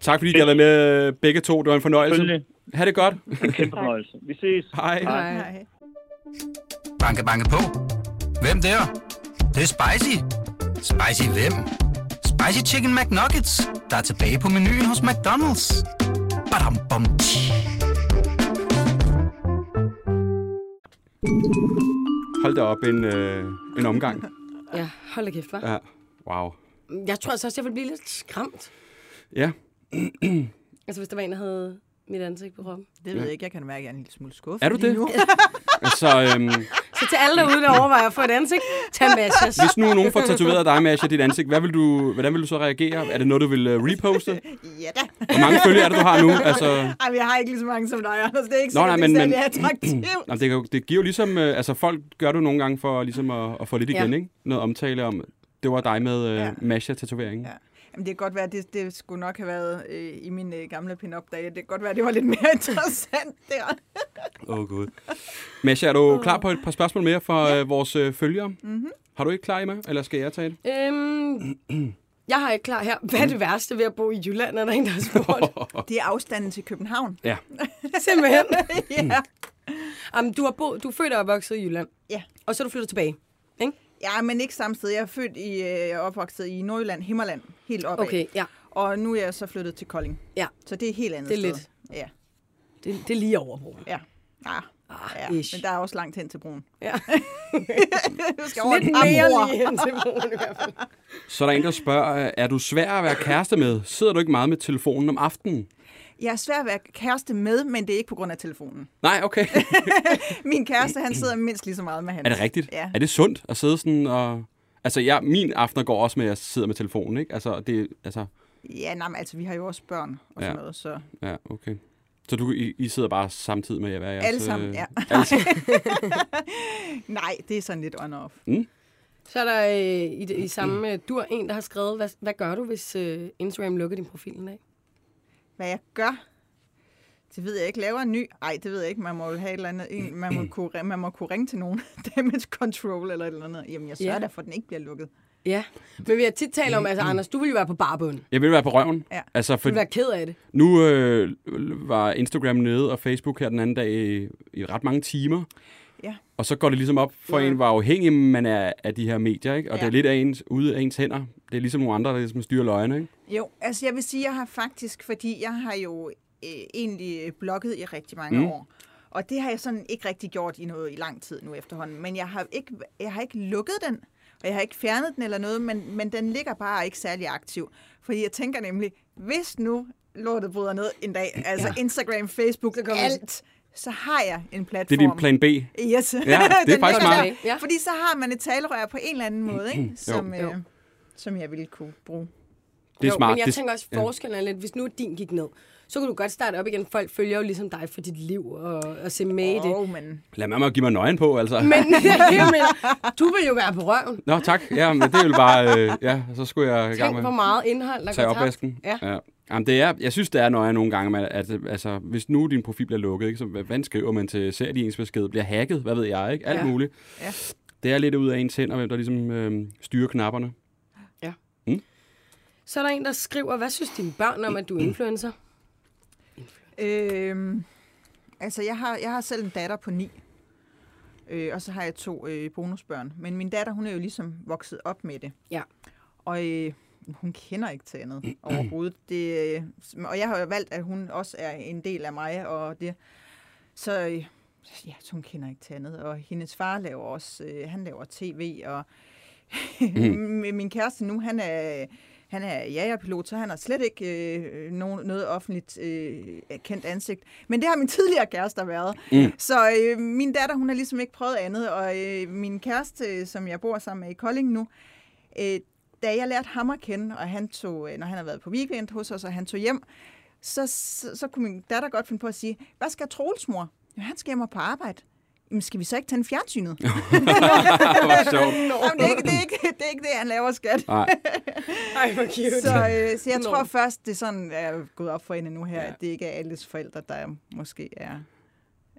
Tak fordi I har været med begge to. Det var en fornøjelse. Ha' det godt. En kæmpe fornøjelse. Vi ses. Hej. Hej. Nej. Banke, banke på. Hvem der? Det er spicy. Spicy hvem? Spicy Chicken McNuggets, der er tilbage på menuen hos McDonald's. Badum, bom, tji. Hold da op en, øh, en omgang. Ja, hold da kæft, hva'? Ja. Wow. Jeg tror altså også, jeg ville blive lidt skræmt. Ja. Altså, hvis der var en, der havde mit ansigt på kroppen. Det ved jeg ikke. Jeg kan mærke, at jeg er en lille smule skuffet Er du det? Nu. Altså, øhm, Så til alle derude, der overvejer at få et ansigt, tag Masjas. hvis nu nogen får tatoveret dig, Masha, dit ansigt, hvad vil du, hvordan vil du så reagere? Er det noget, du vil uh, reposte? ja da. Hvor mange følgere er det, du har nu? Altså, Ej, jeg har ikke lige så mange som dig, Anders. Det er ikke Nå, nej, det men- men-. Nå, det, det giver jo ligesom, øh, altså folk gør du nogle gange for ligesom at, at få lidt igen, Ja. ikke? Noget omtale om, det var dig med øh, Ja. Masha-tatoveringen. Ja. Jamen, det kan godt være, at det, det skulle nok have været øh, i mine øh, gamle pin-up-dage. Det kan godt være, at det var lidt mere interessant der. Åh, oh, gud. Masha, er du klar på et par spørgsmål mere fra øh, vores øh, følgere? Mm-hmm. Har du ikke klar, Emma? Eller skal jeg tage det? Øhm, jeg har ikke klar her. Hvad er det værste ved at bo i Jylland, er der en, der har spurgt? Det er afstanden til København. Ja. Simpelthen. ja. Jamen, du, har bo, du er født og opvokset i Jylland. Ja. Og så er du flyttet tilbage. Ja, men ikke samme sted. Jeg er født i, øh, opvokset i Nordjylland, Himmerland, helt opad. Okay, ja. Og nu er jeg så flyttet til Kolding. Ja. Så det er et helt andet Det er sted. lidt. Ja. Det, det er lige over broen. Ja. Ah, Ah, ja. ish. Men der er også langt hen til broen. Ja. Du skal over Lidt et par mere broer. lige hen til broen i hvert fald. Så er der en, der spørger, er du svær at være kæreste med? Sidder du ikke meget med telefonen om aftenen? Jeg er svær at være kæreste med, men det er ikke på grund af telefonen. Nej, okay. Min kæreste, han sidder mindst lige så meget med hans. er det rigtigt? Ja. Er det sundt at sidde sådan og... Altså, jeg, min aftener går også med, at jeg sidder med telefonen, ikke? Altså, det, altså, Ja, nej, men altså, vi har jo også børn og sådan Ja. noget, så... ja, okay. Så du, I, I sidder bare samtidig med, hvad er jeres... Alle sammen, øh, ja. alle sammen. Nej, det er sådan lidt on-off. Så er der øh, i, det- i samme øh, dur en, der har skrevet, hvad, hvad gør du, hvis øh, Instagram lukker din profil en dag? Hvad jeg gør? Det ved jeg ikke. Laver en ny? Nej, det ved jeg ikke. Man må jo have et eller andet. En, man, må kunne, man må kunne ringe til nogen. Damage control eller et eller andet. Jamen, jeg sørger Ja. da for, at den ikke bliver lukket. Ja, men vi har tit talt om, altså Anders, du vil jo være på barbund. Jeg vil være på røven. Ja. Altså, Du for vil være ked af det. nu øh, var Instagram nede, og Facebook her den anden dag i, i ret mange timer. Ja. Og så går det ligesom op for Ja. en, hvor afhængig man er af de her medier, ikke? Og Ja. det er lidt af ens, ude af ens hænder. Det er ligesom nogle andre, der ligesom styrer løgene, ikke? Jo, altså jeg vil sige, jeg har faktisk, fordi jeg har jo øh, egentlig blogget i rigtig mange Mm. år. Og det har jeg sådan ikke rigtig gjort i noget i lang tid nu efterhånden. Men jeg har ikke, jeg har ikke lukket den, og jeg har ikke fjernet den eller noget, men, men den ligger bare ikke særlig aktiv. Fordi jeg tænker nemlig, hvis nu lortet bryder ned en dag, altså Ja. Instagram, Facebook, Så kommer- alt, så har jeg en Det platform. er din plan B. Yes. Ja, det er faktisk der. Ja. Fordi så har man et talerør på en eller anden måde, ikke? Som, Jo. øh, som jeg ville kunne bruge. Det er jo, smart. Men jeg det, tænker også, forskellen er lidt, hvis nu din gik ned, så kan du godt starte op igen. Folk følger jo ligesom dig for dit liv og, og se med i det. Oh, men Lad mig give mig nøgen på, altså. Men jeg mener, du vil jo være på røven. Nå, tak. Ja, men det er jo bare... Øh, ja, så skulle jeg i gang Tænk, med hvor meget indhold, der tabt. opvasken. Ja. ja. Jamen, det er, jeg synes, det er nøje nogle gange, at, at altså, hvis nu din profil bliver lukket, ikke, så hvad, skriver man til? Ser de ens besked? Bliver hacket? Hvad ved jeg? Ikke? Alt Ja. muligt. Ja. Det er lidt ud af ens hænder, hvem der ligesom øh, styrer knapperne. Så er der en, der skriver, hvad synes dine børn om, at du er influencer? Øhm, altså, jeg har, jeg har selv en datter på ni. Øh, og så har jeg to øh, bonusbørn. Men min datter, hun er jo ligesom vokset op med det. Ja. Og øh, hun kender ikke til andet overhovedet. Det, øh, og jeg har jo valgt, at hun også er en del af mig. Og det, så øh, ja, så hun kender ikke til andet. Og hendes far laver også, øh, han laver tv. Og Mm. min kæreste nu, han er, han er jagerpilot, så han har slet ikke øh, nogen, noget offentligt øh, kendt ansigt. Men det har min tidligere kæreste været. Mm. Så øh, min datter, hun har ligesom ikke prøvet andet, og øh, min kæreste, som jeg bor sammen med i Kolding nu, øh, da jeg lærte ham at kende, og han tog, øh, når han har været på weekend hos os, og han tog hjem, så, så, så kunne min datter godt finde på at sige, hvad skal Troels mor? Ja, han skal hjem og på arbejde. Jamen, skal vi så ikke tænde fjernsynet? Hvor sjovt. Jamen, det, er ikke, det, er ikke, det er ikke det, han laver, skat. Nej. Ej, hvor cute. Så, øh, så jeg tror først, det er sådan, er gået op for hende nu her, Ja. at det ikke er alles forældre, der måske er,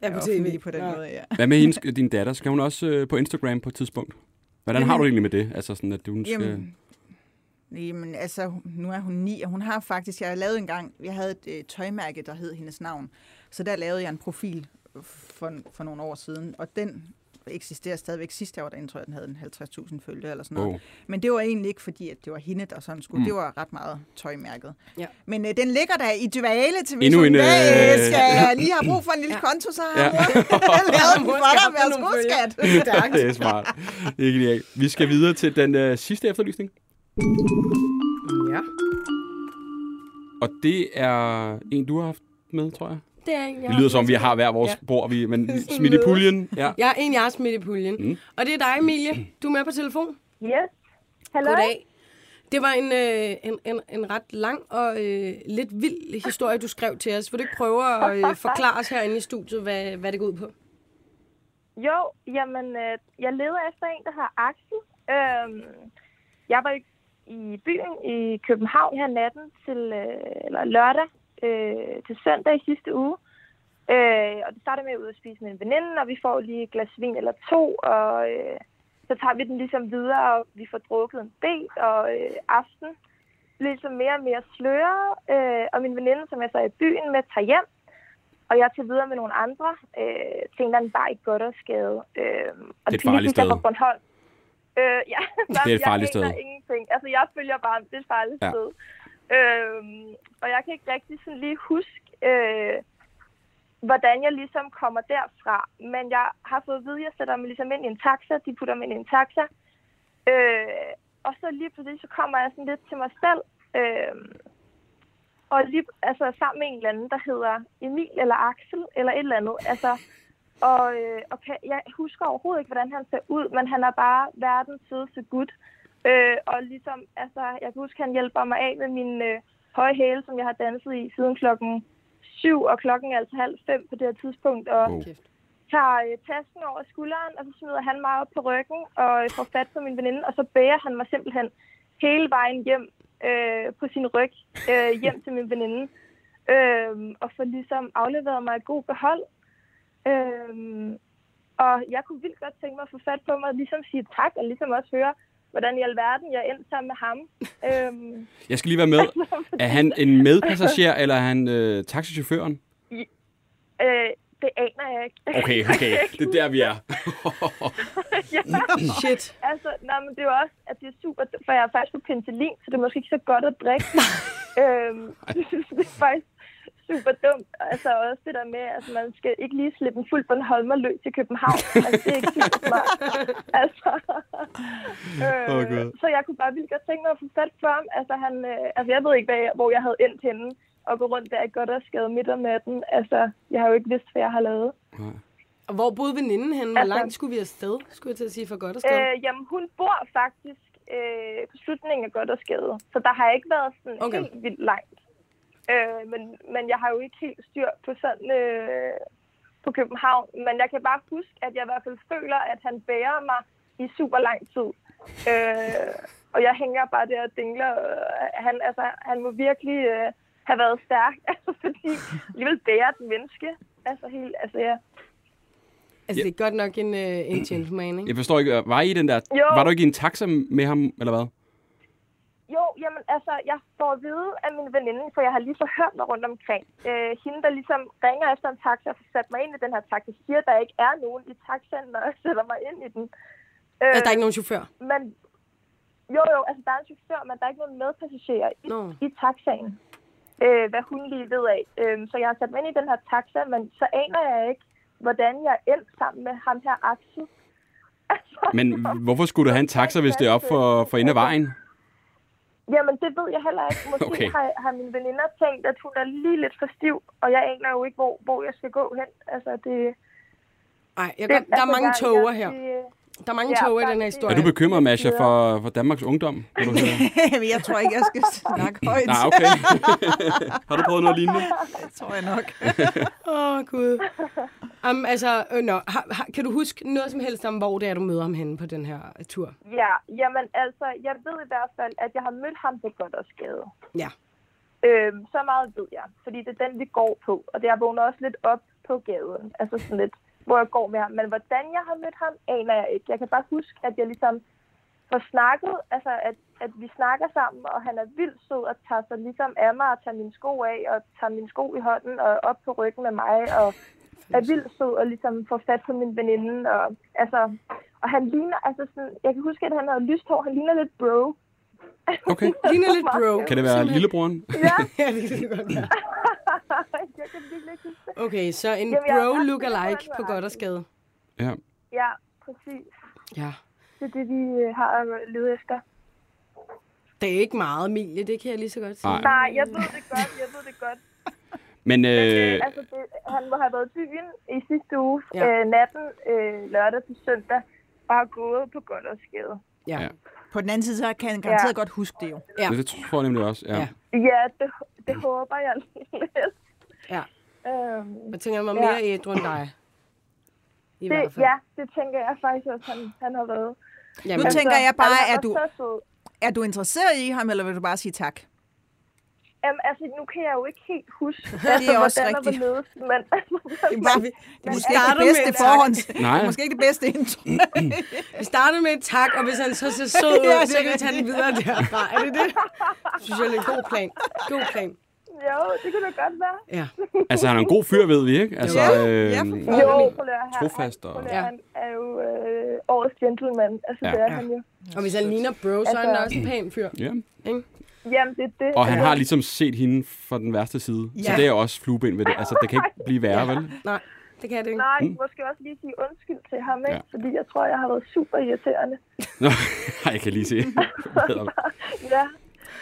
er på TV. på den Ja. måde. Ja. Hvad med hendes, din datter? Skal hun også øh, på Instagram på et tidspunkt? Hvordan har Jamen- du det egentlig med det? Altså sådan, at hun skal... Jamen, jamen, altså, nu er hun ni, og hun har faktisk, jeg har lavet en gang, jeg havde et øh, tøjmærke, der hed hendes navn, så der lavede jeg en profil for, for nogle år siden, og den eksisterer stadigvæk. Sidste år, der tror jeg, den havde en 50.000 følgere eller sådan noget. Oh. Men det var egentlig ikke fordi, at det var hende, der sådan skulle. Mm. Det var ret meget tøjmærket. Ja. Men øh, den ligger der i dvale til, hvis Endnu en, øh, skal lige have brug for en lille Ja. ja. konto, så har Ja. hun lavet den for skal dig. Værsgo, skat. Det er smart. Det er genialt. Vi skal videre til den øh, sidste efterlysning. Ja. Og det er en, du har haft med, tror jeg. Det er en, jeg Det lyder som, vi har hver vores Ja. bord, vi, men smidt i puljen. Ja. Jeg er en, jeg har smidt i puljen. Mm. Og det er dig, Emilie. Du er med på telefon. Yes. Hallo? Goddag. Det var en, øh, en, en, en ret lang og øh, lidt vild historie, du skrev til os. Vil du ikke prøve at øh, forklare os herinde i studiet, hvad, hvad det går ud på? Jo, jamen, øh, jeg leder efter en, der har Axel. Øhm, jeg var i, i byen i København her natten til øh, eller lørdag øh, til søndag i sidste uge. Øh, og det starter med at ud og spise med en veninde, og vi får lige et glas vin eller to, og øh, så tager vi den ligesom videre, og vi får drukket en del, og øh, aften bliver ligesom mere og mere sløret, øh, og min veninde, som jeg så er i byen med, tager hjem, og jeg tager videre med nogle andre øh, til en eller anden bar i Goddersgade. Øh, og Det er et farligt sted. Fra Bornholm. Øh, ja, Det er et farligt sted. ingenting. Altså, jeg følger bare, det er et farligt ja. sted. Øh, og jeg kan ikke rigtig sådan lige huske, øh, hvordan jeg ligesom kommer derfra. Men jeg har fået at vide, at jeg sætter mig ligesom ind i en taxa. De putter mig ind i en taxa. Øh, og så lige pludselig, så kommer jeg sådan lidt til mig selv. Øh, og lige, altså sammen med en eller anden, der hedder Emil eller Axel eller et eller andet. Altså, og, øh, og jeg husker overhovedet ikke, hvordan han ser ud, men han er bare verdens sødeste gut. Øh, og ligesom, altså, jeg kan huske, han hjælper mig af med min øh, høje hæle, som jeg har danset i siden klokken syv, og klokken er altså halv fem på det her tidspunkt, og Wow. tager øh, tasken over skulderen, og så smider han mig op på ryggen og øh, får fat på min veninde, og så bærer han mig simpelthen hele vejen hjem øh, på sin ryg, øh, hjem til min veninde, øh, og får ligesom afleveret mig et god behold. Øh, og jeg kunne vildt godt tænke mig at få fat på mig, og ligesom sige tak, og ligesom også høre, hvordan i alverden jeg endte sammen med ham. Øh, Jeg skal lige være med. Er han en medpassager, eller er han øh, taxichaufføren? øh, det aner jeg ikke. Okay, okay. Det er der, vi er. ja. Shit. Altså, nej, men det er jo også, at det er super, for jeg er faktisk på penicillin, så det er måske ikke så godt at drikke. øhm, jeg synes, det er faktisk super dumt. Altså også det der med, at altså, man skal ikke lige slippe en fuld Bornholmer løs til København. Altså, det er ikke super smart. Altså, øh, Gud. så jeg kunne bare vildt godt tænke mig at få fat på ham. Altså, han, øh, altså jeg ved ikke, hvad jeg, hvor jeg havde endt henne og gå rundt der i godt og skade midt om natten. Altså, jeg har jo ikke vidst, hvad jeg har lavet. Og hvor boede veninden henne? Hvor Altså- langt skulle vi afsted? Skulle jeg til at sige for godt og skade? Øh, jamen, hun bor faktisk øh, på slutningen af godt og skade. Så der har ikke været sådan okay. helt vildt langt. Øh, men, men jeg har jo ikke helt styr på sådan øh, på København. Men jeg kan bare huske, at jeg i hvert fald føler, at han bærer mig i super lang tid. Øh, og jeg hænger bare der og dingler. Øh, Han, altså, han må virkelig øh, have været stærk, altså, fordi alligevel bærer et menneske. Altså, helt, altså, ja. Altså, det er godt nok en, øh, en gentleman, ikke? Jeg forstår ikke, var I i den der... Jo. Var du ikke i en taxa med ham, eller hvad? Jo, jamen altså, jeg får at vide af min veninde, for jeg har lige forhørt mig rundt omkring. Øh, hende, der ligesom ringer efter en taxa og får sat mig ind i den her taxa, siger, at der ikke er nogen i taxaen, når jeg sætter mig ind i den. Øh, Altså, der er ikke nogen chauffør? Men, jo, jo, altså der er en chauffør, men der er ikke nogen medpassagerer i, Nå. i taxaen. Øh, hvad hun lige ved af. Øh, så jeg har sat mig ind i den her taxa, men så aner jeg ikke, hvordan jeg er endt sammen med ham her Axel. Altså, Men hvorfor skulle du have en taxa, hvis det er op for, for ende af vejen? Jamen, det ved jeg heller ikke. Måske Okay. har, har mine veninder tænkt, at hun er lige lidt for stiv, og jeg aner jo ikke, hvor, hvor jeg skal gå hen. Altså, det, Ej, jeg det, der er mange jeg, her. Det, Der er mange Ja, toger i den her historie. Er du bekymret, Masha, for, for Danmarks ungdom? Du jeg tror ikke, jeg skal snakke højt. Nej, okay. Har du prøvet noget lignende? Det tror jeg nok. Åh, oh, Gud. Um, altså, øh, nå, har, har, kan du huske noget som helst om, hvor det er, du møder ham henne på den her øh, tur? ja, jamen altså, jeg ved i hvert fald, at jeg har mødt ham på Goddersgade. Ja. Øhm, så meget ved jeg, fordi det er den, vi går på. Og det jeg vågner også lidt op på gaden. Altså sådan lidt, hvor jeg går med ham. Men hvordan jeg har mødt ham, aner jeg ikke. Jeg kan bare huske, at jeg ligesom får snakket, altså at, at vi snakker sammen, og han er vildt sød og tager sig ligesom af mig og tager mine sko af, og tager mine sko i hånden og op på ryggen med mig, og er vildt sød og ligesom får fat på min veninde. Og, altså, og han ligner, altså sådan, jeg kan huske, at han har lyst hår, han ligner lidt bro. Okay. Ligner lidt bro. Kan det være lillebroren? Ja, ja, det kan det godt være. jeg kan virkelig ikke huske det. Okay, så en Jamen, bro ret look sikker på, godt og skade. Ja. Ja, præcis. Ja. Det er det, vi øh, har at lede efter. Det er ikke meget, Emilie, det kan jeg lige så godt sige. Nej. Nej, jeg ved det godt, jeg ved det godt. Men Øh, øh, altså, det, han må have været i byen i sidste uge, Ja. øh, natten øh, lørdag til søndag, og har gået på godt og skade. Ja. Ja. På den anden side, så kan han garanteret Ja. godt huske det jo. Ja. det tror jeg nemlig også. Ja. Ja. Ja, det, det håber jeg lidt. Ja. Øhm, Jeg tænker mig Ja. mere ædru end dig. I hvert det, fald. ja, det tænker jeg faktisk også, han, han har været. Jamen, Nu tænker jeg bare, han er var du, er du interesseret i ham, eller vil du bare sige tak? Jamen, altså, nu kan jeg jo ikke helt huske, Det er også hvordan og rigtigt. hvorledes, men... Det er, bare, det er måske ikke det bedste forhånds. Nej. Det måske ikke det bedste intro. Vi starter med et tak, og hvis han så ser sød ud, Ja, det så kan vi tage den videre derfra. Er det det? Synes jeg, det er en god plan. God plan. Jo, det kunne da godt være. Ja. Altså, han er en god fyr, ved vi, ikke? Altså, Ja. øh, Ja, for Jo, prøv at høre, han, Trofast og- Ja. han er jo øh, årets gentleman. Altså, Ja. det er Ja. han jo. Og hvis han ligner bro, så er han Altså- også en pæn fyr. ja. Jamen, det det. Og han Altså, har ligesom set hende fra den værste side. Så Ja. det er også flueben ved det. Altså, det kan ikke blive værre, vel? Nej, det kan det ikke. Nej, måske også lige sige undskyld til ham, ikke? Ja. Fordi jeg tror, jeg har været super irriterende. Nå, jeg kan lige se. Ja,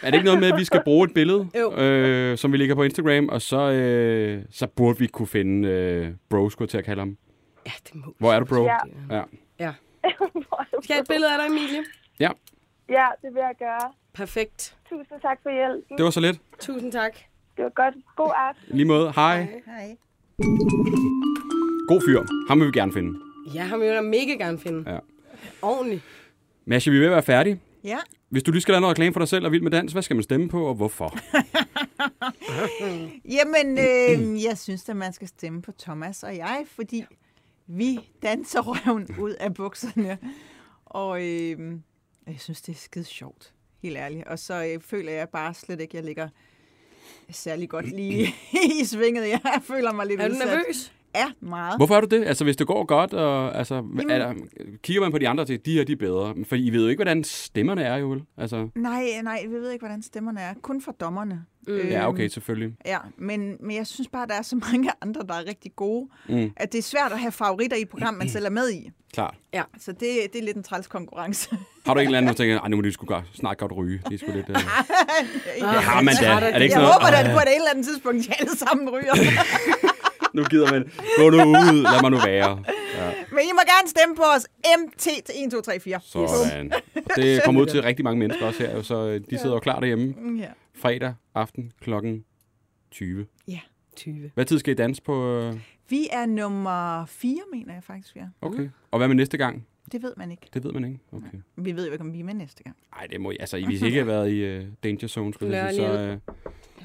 Er det ikke noget med, at vi skal bruge et billede, Jo. øh, som vi lægger på Instagram, og så, øh, så burde vi kunne finde øh, bro, skulle jeg til at kalde ham. Ja, det må Hvor er du, bro? Ja. ja. Ja. Skal jeg et billede af dig, Emilie? ja. ja, det vil jeg gøre. Perfekt. Tusind tak for hjælpen. Det var så lidt. Tusind tak. Det var godt. God aften. Lige måde. Hej. Hej. God fyr. Ham vil vi gerne finde. Ja, ham vil jeg da mega gerne finde. Ja. Ordentligt. Masha, vi er ved at være færdige. Ja. Hvis du lige skal lave noget reklame for dig selv og vild med dans, hvad skal man stemme på, og hvorfor? Jamen, øh, jeg synes, at man skal stemme på Thomas og jeg, fordi vi danser røven ud af bukserne. Og øh, jeg synes, det er skide sjovt, helt ærligt. Og så øh, føler jeg bare slet ikke, at jeg ligger særlig godt lige i svinget. Jeg føler mig lidt Er du udsat. nervøs? Ja, meget. Hvorfor er du det? Altså, hvis det går godt, og, altså, er der, kigger man på de andre og de her, de er bedre. For I ved jo ikke, hvordan stemmerne er, jo vel? Altså, Nej, nej, vi ved ikke, hvordan stemmerne er. Kun for dommerne. Mm. ja, okay, selvfølgelig. Ja, men, men jeg synes bare, der er så mange andre, der er rigtig gode, Mm, at det er svært at have favoritter i et program, man selv er med i. klart. Så det, det er lidt en træls konkurrence. Har du ikke en eller anden, der tænker, "Ej, nu må de sgu godt, snart godt ryge. Det er sgu lidt... Uh... Ah, har man da. Er det ikke jeg noget? håber da, at på et eller andet tidspunkt, de alle sammen ryger. Nu gider man. Gå nu ud. Lad mig nu være. Ja, Men I må gerne stemme på os. MT til 1, 2, 3, 4. sådan. Det kommer ud til rigtig mange mennesker også her, så øh, de sidder jo klar derhjemme. Ja. Fredag aften klokken 20. 20. Hvad tid skal I danse på? øh? Vi er nummer 4, mener jeg faktisk, vi er. Okay. Og hvad med næste gang? Det ved man ikke. Det ved man ikke. Okay. Vi ved jo ikke, om vi er med næste gang. Nej, det må I. Altså, hvis I ikke har været i uh, danger zone, skulle jeg sige, så... Uh,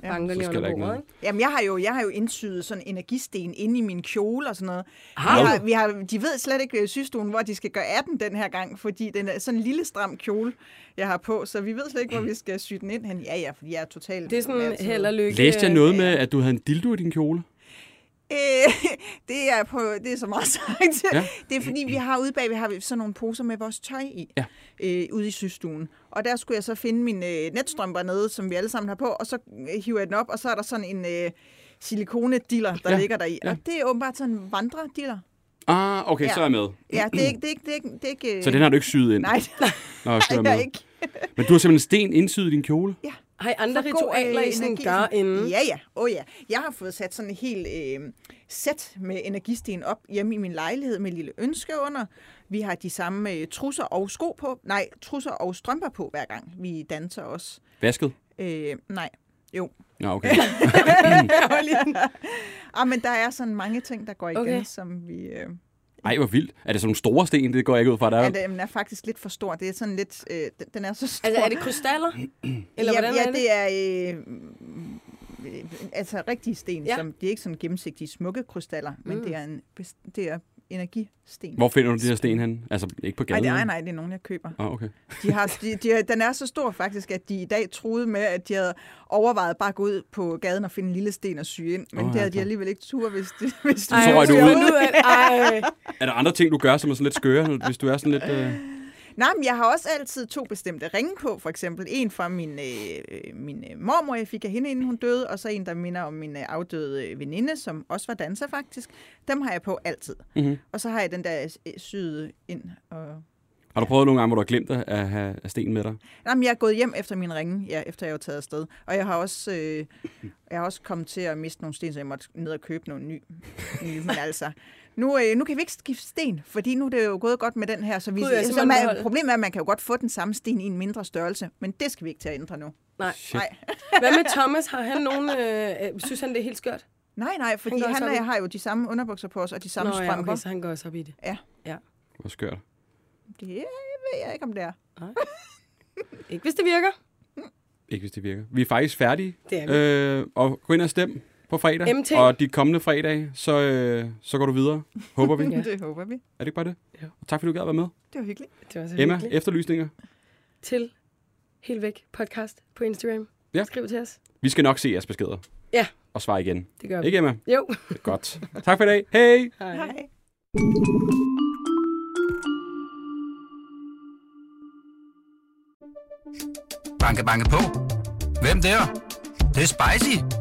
Banker lige skal under bordet, ikke? Jamen, jeg har jo, jeg har jo indsyet sådan energisten inde i min kjole og sådan noget. Vi Har har, du? vi har, de ved slet ikke ved systuen, hvor de skal gøre af den den her gang, fordi den er sådan en lille stram kjole, jeg har på, så vi ved slet ikke, hvor vi skal sy den ind hen. Ja, ja, fordi jeg er totalt... Det er sådan held og lykke. Læste jeg noget med, at du havde en dildo i din kjole? Øh, det er på, det er så meget sagt. Ja. Det er fordi, vi har ude bag, vi har sådan nogle poser med vores tøj i, Ja. øh, ude i systuen. Og der skulle jeg så finde mine øh, netstrømper nede, som vi alle sammen har på, og så øh, hiver jeg den op, og så er der sådan en øh, silikonediller, der Ja, ligger der i. ja. Og det er åbenbart sådan en vandrediller. Ah, okay, Ja. så er jeg med. Ja, det er ikke... Det er ikke, det er ikke, det er ikke øh, Så den har du ikke syet ind? Nej, Nå, jeg er med. ikke. Men du har simpelthen sten indsyet i din kjole? Ja. Har I andre ritualer, I sådan gør inden? Ja, ja. Oh, ja. Jeg har fået sat sådan et helt øh, sæt med energisten op hjemme i min lejlighed med lille ønske under. Vi har de samme øh, trusser og sko på. Nej, trusser og strømper på hver gang. Vi danser også. Vasket? Øh, nej. Jo. Ja, okay. ah, men der er sådan mange ting, der går igen, okay. som vi... Øh, Ej, hvor vildt. Er det sådan nogle store sten? Det går jeg ikke ud fra, der er. ja, den er faktisk lidt for stor. Det er sådan lidt... Øh, den- er så stor. Altså, er det krystaller? Eller ja, hvordan ja, er det? det er... Øh, øh, altså rigtige sten, Ja. som det er ikke sådan gennemsigtige smukke krystaller, men Mm. det er en det er energisten. Hvor finder du de her sten hen? Altså, ikke på Nej, gaden? det er, nej, det er nogen, jeg køber. Ah, okay. De har, de, de, har- den er så stor faktisk, at de i dag troede med, at de havde overvejet bare at gå ud på gaden og finde en lille sten og sy ind. Men oh, det havde de alligevel ikke tur, hvis de, hvis de Ej, Så røg du ud. ud Ej. Er der andre ting, du gør, som er sådan lidt skøre, hvis du er sådan lidt... Øh... Nej, men jeg har også altid to bestemte ringe på, for eksempel. En fra min, øh, min øh, mormor, jeg fik af hende, inden hun døde, og så en, der minder om min øh, afdøde øh, veninde, som også var danser faktisk. Dem har jeg på altid. Mhm. Og så har jeg den der øh, syet ind. Og... Har du prøvet nogle gange, hvor du har glemt at have sten med dig? Nej, men jeg er gået hjem efter min ringe, ja, efter jeg var taget afsted. Og jeg har også, øh, jeg har også kommet til at miste nogle sten, så jeg måtte ned og købe nogle nye. nye. Men altså, nu, øh, nu kan vi ikke skifte sten, fordi nu er det jo gået godt med den her. Så vi, Gud, jeg så man problemet er, at man kan jo godt få den samme sten i en mindre størrelse, men det skal vi ikke til at ændre nu. Nej. Shit. Nej. Hvad med Thomas? Har han nogen... Øh, øh, synes han, det er helt skørt? Nej, nej, fordi han, han og jeg har jo de samme underbukser på os, og de samme Nå, ja, strømper. okay, så han går også op i det. Hvor skørt. Det ved jeg ikke, om det er. Ikke hvis det virker. Ikke hvis det virker. Vi er faktisk færdige. Det er vi. Øh, og gå ind og stem på fredag. MT. Og de kommende fredage, så, øh, så går du videre. Håber vi. Ja. Er det håber vi. det ikke bare det? Ja. Og tak fordi du gad at være med. Det var hyggeligt. Det var så Emma, hyggeligt. efterlysninger. Til Helt Væk podcast på Instagram. Ja. Skriv til os. Vi skal nok se jeres beskeder. Ja. Og svare igen. Det gør vi. Ikke Emma? Jo. Godt. Tak for i dag. Hej. Hej. Hej. Banke, banke på. Hvem der? Det, det er spicy.